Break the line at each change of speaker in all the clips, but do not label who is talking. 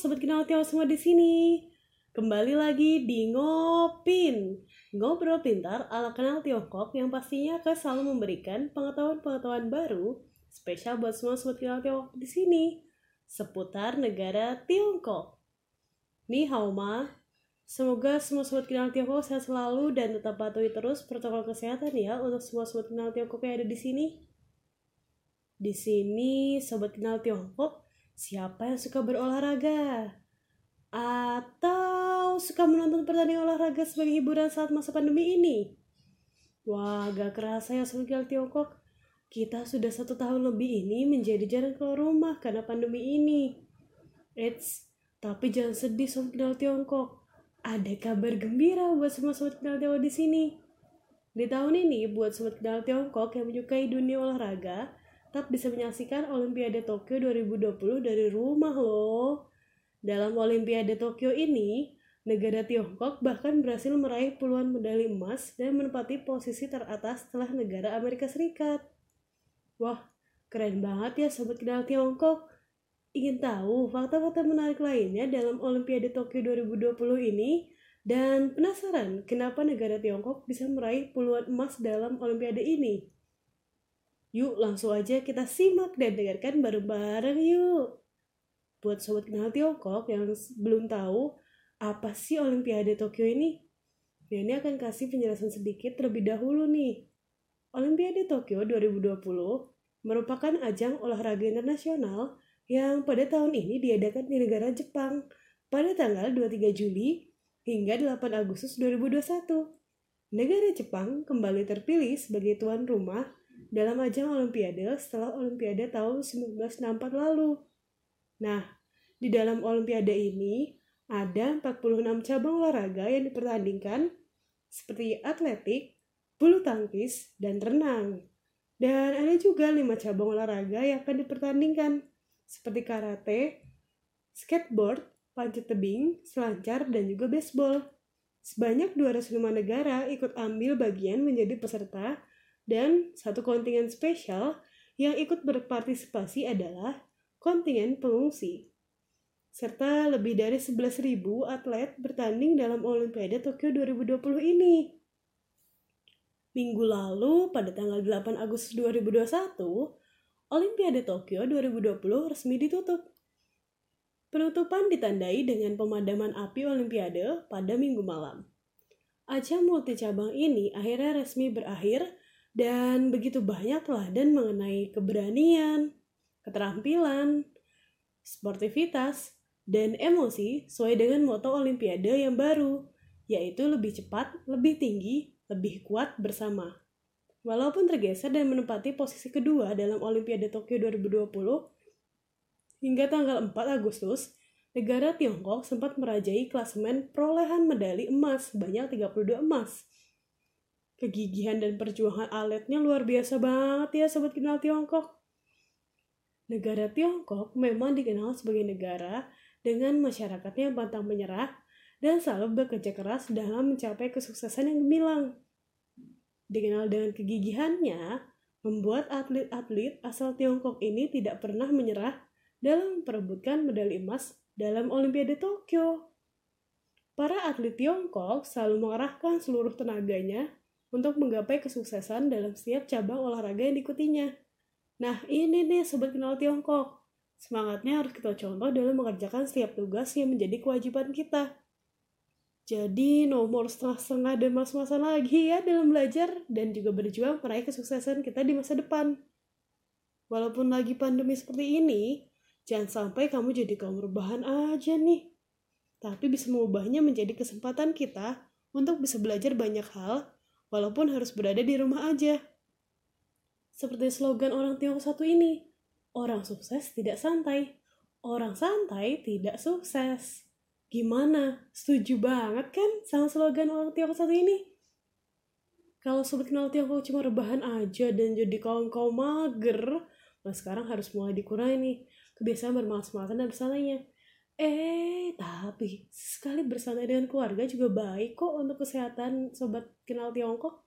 Sobat semua di sini. Kembali lagi di Ngopin. Ngobrol pintar ala kenal Tiongkok yang pastinya akan selalu memberikan pengetahuan-pengetahuan baru spesial buat semua sobat kenal Tiongkok di sini seputar negara Tiongkok. Nihao ma. Semoga semua sobat kenal Tiongkok sehat selalu dan tetap patuhi terus protokol kesehatan ya untuk semua sobat kenal Tiongkok yang ada di sini. Di sini sobat kenal Tiongkok Siapa yang suka berolahraga? Atau suka menonton pertandingan olahraga sebagai hiburan saat masa pandemi ini? Wah, gak kerasa ya sobat Tiongkok. Kita sudah satu tahun lebih ini menjadi jarang keluar rumah karena pandemi ini. Eits, tapi jangan sedih sobat kenal Tiongkok. Ada kabar gembira buat semua sobat kenal Tiongkok di sini. Di tahun ini, buat sobat kenal Tiongkok yang menyukai dunia olahraga, tetap bisa menyaksikan Olimpiade Tokyo 2020 dari rumah loh. Dalam Olimpiade Tokyo ini, negara Tiongkok bahkan berhasil meraih puluhan medali emas dan menempati posisi teratas setelah negara Amerika Serikat. Wah, keren banget ya sobat kenal Tiongkok. Ingin tahu fakta-fakta menarik lainnya dalam Olimpiade Tokyo 2020 ini? Dan penasaran kenapa negara Tiongkok bisa meraih puluhan emas dalam Olimpiade ini? Yuk langsung aja kita simak dan dengarkan bareng-bareng yuk. Buat sobat kenal Tiongkok yang belum tahu apa sih Olimpiade Tokyo ini? Ya ini akan kasih penjelasan sedikit terlebih dahulu nih. Olimpiade Tokyo 2020 merupakan ajang olahraga internasional yang pada tahun ini diadakan di negara Jepang pada tanggal 23 Juli hingga 8 Agustus 2021. Negara Jepang kembali terpilih sebagai tuan rumah dalam ajang Olimpiade setelah Olimpiade tahun 1964 lalu. Nah, di dalam Olimpiade ini ada 46 cabang olahraga yang dipertandingkan seperti atletik, bulu tangkis, dan renang. Dan ada juga 5 cabang olahraga yang akan dipertandingkan seperti karate, skateboard, panjat tebing, selancar, dan juga baseball. Sebanyak 205 negara ikut ambil bagian menjadi peserta dan satu kontingen spesial yang ikut berpartisipasi adalah kontingen pengungsi. Serta lebih dari 11.000 atlet bertanding dalam Olimpiade Tokyo 2020 ini. Minggu lalu, pada tanggal 8 Agustus 2021, Olimpiade Tokyo 2020 resmi ditutup. Penutupan ditandai dengan pemadaman api Olimpiade pada minggu malam. Ajang multi cabang ini akhirnya resmi berakhir dan begitu banyak teladan mengenai keberanian, keterampilan, sportivitas, dan emosi sesuai dengan moto Olimpiade yang baru, yaitu lebih cepat, lebih tinggi, lebih kuat bersama. Walaupun tergeser dan menempati posisi kedua dalam Olimpiade Tokyo 2020, hingga tanggal 4 Agustus, negara Tiongkok sempat merajai klasemen perolehan medali emas banyak 32 emas kegigihan dan perjuangan atletnya luar biasa banget ya sobat kenal Tiongkok. Negara Tiongkok memang dikenal sebagai negara dengan masyarakatnya yang pantang menyerah dan selalu bekerja keras dalam mencapai kesuksesan yang gemilang. Dikenal dengan kegigihannya, membuat atlet-atlet asal Tiongkok ini tidak pernah menyerah dalam memperebutkan medali emas dalam Olimpiade Tokyo. Para atlet Tiongkok selalu mengarahkan seluruh tenaganya untuk menggapai kesuksesan dalam setiap cabang olahraga yang diikutinya. Nah, ini nih sobat kenal Tiongkok. Semangatnya harus kita contoh dalam mengerjakan setiap tugas yang menjadi kewajiban kita. Jadi, nomor setengah-setengah dan mas-masan lagi ya dalam belajar dan juga berjuang meraih kesuksesan kita di masa depan. Walaupun lagi pandemi seperti ini, jangan sampai kamu jadi kaum rebahan aja nih. Tapi bisa mengubahnya menjadi kesempatan kita untuk bisa belajar banyak hal walaupun harus berada di rumah aja. Seperti slogan orang Tiongkok satu ini, orang sukses tidak santai, orang santai tidak sukses. Gimana? Setuju banget kan sama slogan orang Tiongkok satu ini? Kalau sobat kenal Tiongkok cuma rebahan aja dan jadi kaum-kaum mager, nah sekarang harus mulai dikurangi nih kebiasaan bermalas-malasan dan bersananya. Eh, tapi sekali bersantai dengan keluarga juga baik kok untuk kesehatan sobat kenal Tiongkok.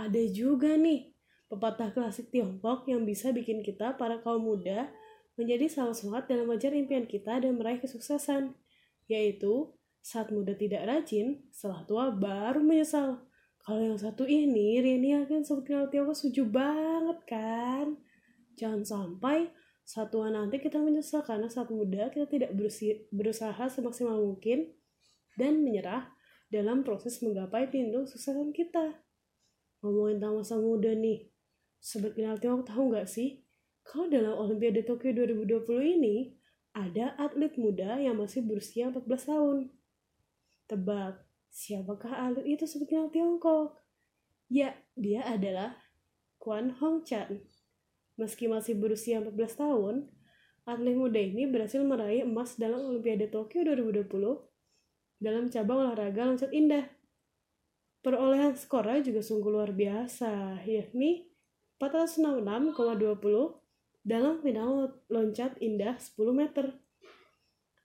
Ada juga nih pepatah klasik Tiongkok yang bisa bikin kita para kaum muda menjadi salah semangat dalam mengejar impian kita dan meraih kesuksesan, yaitu saat muda tidak rajin, setelah tua baru menyesal. Kalau yang satu ini, Rini yakin kenal Tiongkok setuju banget kan? Jangan sampai satuan nanti kita menyesal karena saat muda kita tidak berusaha semaksimal mungkin dan menyerah dalam proses menggapai pintu kesuksesan kita. Ngomongin tentang masa muda nih, Sobat Kenal Tiongkok tahu nggak sih? Kalau dalam Olimpiade Tokyo 2020 ini, ada atlet muda yang masih berusia 14 tahun. Tebak, siapakah atlet itu Kenal Tiongkok? Ya, dia adalah Kwan Hong Chan. Meski masih berusia 14 tahun, atlet muda ini berhasil meraih emas dalam Olimpiade Tokyo 2020 dalam cabang olahraga loncat indah. Perolehan skornya juga sungguh luar biasa, yakni 466,20 dalam final loncat indah 10 meter.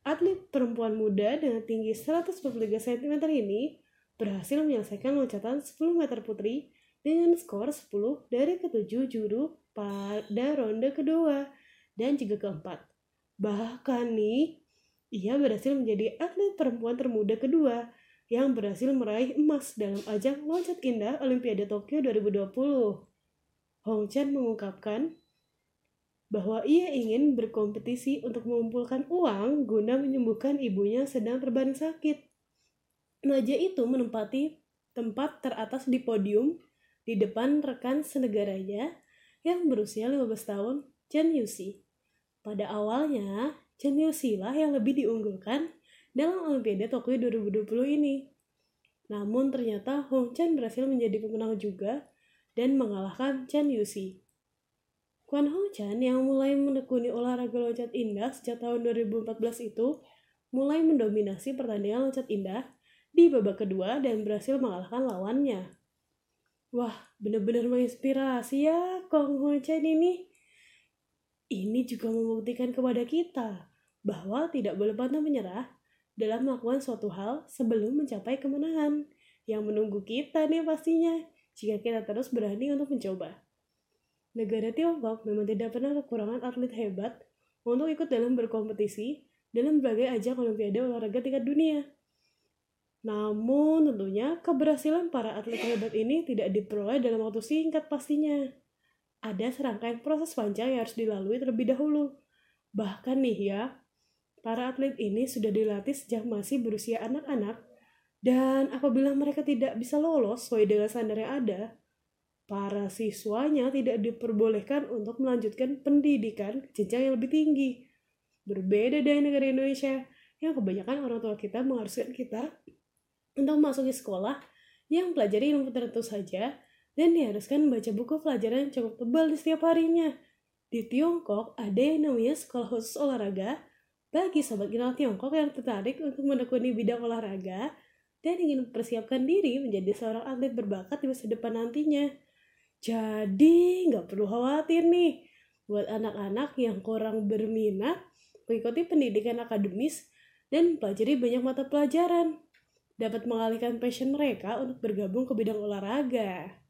Atlet perempuan muda dengan tinggi 143 cm ini berhasil menyelesaikan loncatan 10 meter putri dengan skor 10 dari ketujuh juru pada ronde kedua dan juga keempat. Bahkan nih, ia berhasil menjadi atlet perempuan termuda kedua yang berhasil meraih emas dalam ajang loncat indah Olimpiade Tokyo 2020. Hong Chen mengungkapkan bahwa ia ingin berkompetisi untuk mengumpulkan uang guna menyembuhkan ibunya sedang terbaring sakit. Raja itu menempati tempat teratas di podium di depan rekan senegaranya yang berusia 15 tahun, Chen Yuxi. Pada awalnya, Chen Yuxi lah yang lebih diunggulkan dalam Olimpiade Tokyo 2020 ini. Namun ternyata Hong Chen berhasil menjadi pemenang juga dan mengalahkan Chen Yuxi. Kwan Hong Chen yang mulai menekuni olahraga loncat indah sejak tahun 2014 itu mulai mendominasi pertandingan loncat indah di babak kedua dan berhasil mengalahkan lawannya. Wah, benar-benar menginspirasi ya Kong Ho Chen ini. Ini juga membuktikan kepada kita bahwa tidak boleh pantang menyerah dalam melakukan suatu hal sebelum mencapai kemenangan yang menunggu kita nih pastinya jika kita terus berani untuk mencoba. Negara Tiongkok memang tidak pernah kekurangan atlet hebat untuk ikut dalam berkompetisi dalam berbagai ajang olimpiade olahraga tingkat dunia. Namun tentunya keberhasilan para atlet hebat ini tidak diperoleh dalam waktu singkat pastinya. Ada serangkaian proses panjang yang harus dilalui terlebih dahulu. Bahkan nih ya, para atlet ini sudah dilatih sejak masih berusia anak-anak dan apabila mereka tidak bisa lolos sesuai dengan standar yang ada, para siswanya tidak diperbolehkan untuk melanjutkan pendidikan jenjang yang lebih tinggi. Berbeda dari negara Indonesia, yang kebanyakan orang tua kita mengharuskan kita untuk memasuki sekolah yang pelajari ilmu tertentu saja dan diharuskan membaca buku pelajaran yang cukup tebal di setiap harinya. Di Tiongkok ada yang namanya sekolah khusus olahraga bagi sobat kenal Tiongkok yang tertarik untuk menekuni bidang olahraga dan ingin mempersiapkan diri menjadi seorang atlet berbakat di masa depan nantinya. Jadi nggak perlu khawatir nih buat anak-anak yang kurang berminat mengikuti pendidikan akademis dan pelajari banyak mata pelajaran dapat mengalihkan passion mereka untuk bergabung ke bidang olahraga.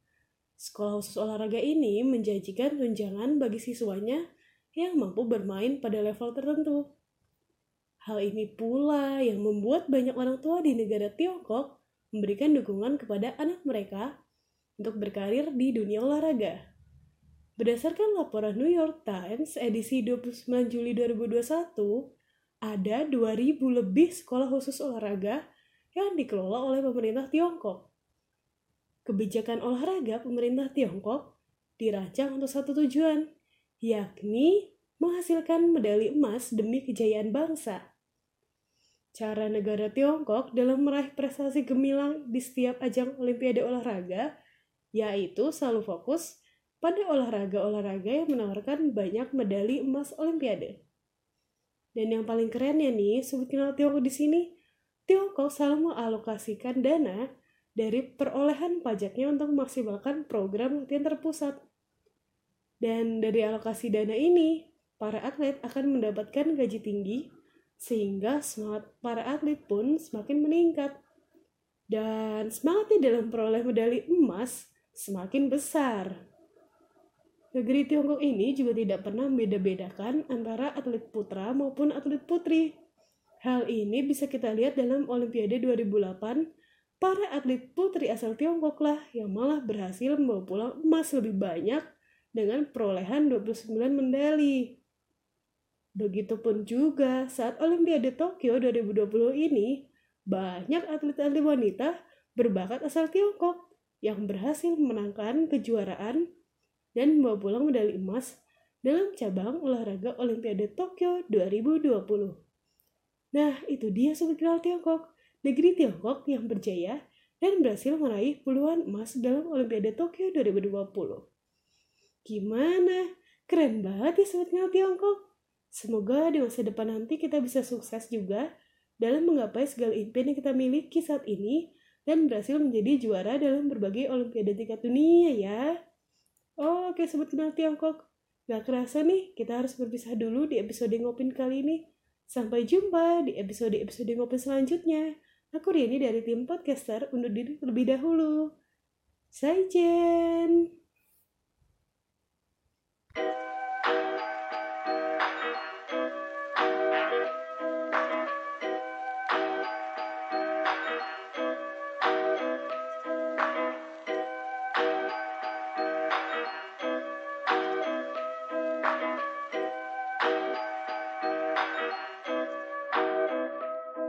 Sekolah khusus olahraga ini menjanjikan tunjangan bagi siswanya yang mampu bermain pada level tertentu. Hal ini pula yang membuat banyak orang tua di negara Tiongkok memberikan dukungan kepada anak mereka untuk berkarir di dunia olahraga. Berdasarkan laporan New York Times edisi 29 Juli 2021, ada 2000 lebih sekolah khusus olahraga yang dikelola oleh pemerintah Tiongkok. Kebijakan olahraga pemerintah Tiongkok dirancang untuk satu tujuan, yakni menghasilkan medali emas demi kejayaan bangsa. Cara negara Tiongkok dalam meraih prestasi gemilang di setiap ajang olimpiade olahraga yaitu selalu fokus pada olahraga-olahraga yang menawarkan banyak medali emas olimpiade. Dan yang paling kerennya nih, sebut kenal Tiongkok di sini, Tiongkok selalu mengalokasikan dana dari perolehan pajaknya untuk memaksimalkan program latihan terpusat. Dan dari alokasi dana ini, para atlet akan mendapatkan gaji tinggi sehingga semangat para atlet pun semakin meningkat. Dan semangatnya dalam peroleh medali emas semakin besar. Negeri Tiongkok ini juga tidak pernah membeda-bedakan antara atlet putra maupun atlet putri. Hal ini bisa kita lihat dalam Olimpiade 2008, para atlet putri asal Tiongkok lah yang malah berhasil membawa pulang emas lebih banyak dengan perolehan 29 medali. Begitupun juga saat Olimpiade Tokyo 2020 ini, banyak atlet-atlet wanita berbakat asal Tiongkok yang berhasil memenangkan kejuaraan dan membawa pulang medali emas dalam cabang olahraga Olimpiade Tokyo 2020. Nah, itu dia Sobat Kenal Tiongkok, negeri Tiongkok yang berjaya dan berhasil meraih puluhan emas dalam Olimpiade Tokyo 2020. Gimana? Keren banget ya Sobat Kenal Tiongkok. Semoga di masa depan nanti kita bisa sukses juga dalam menggapai segala impian yang kita miliki saat ini dan berhasil menjadi juara dalam berbagai olimpiade tingkat dunia ya. Oh, oke sobat kenal Tiongkok. Gak kerasa nih, kita harus berpisah dulu di episode ngopin kali ini. Sampai jumpa di episode-episode ngopin selanjutnya. Aku Riani dari tim podcaster undur diri terlebih dahulu. Jen.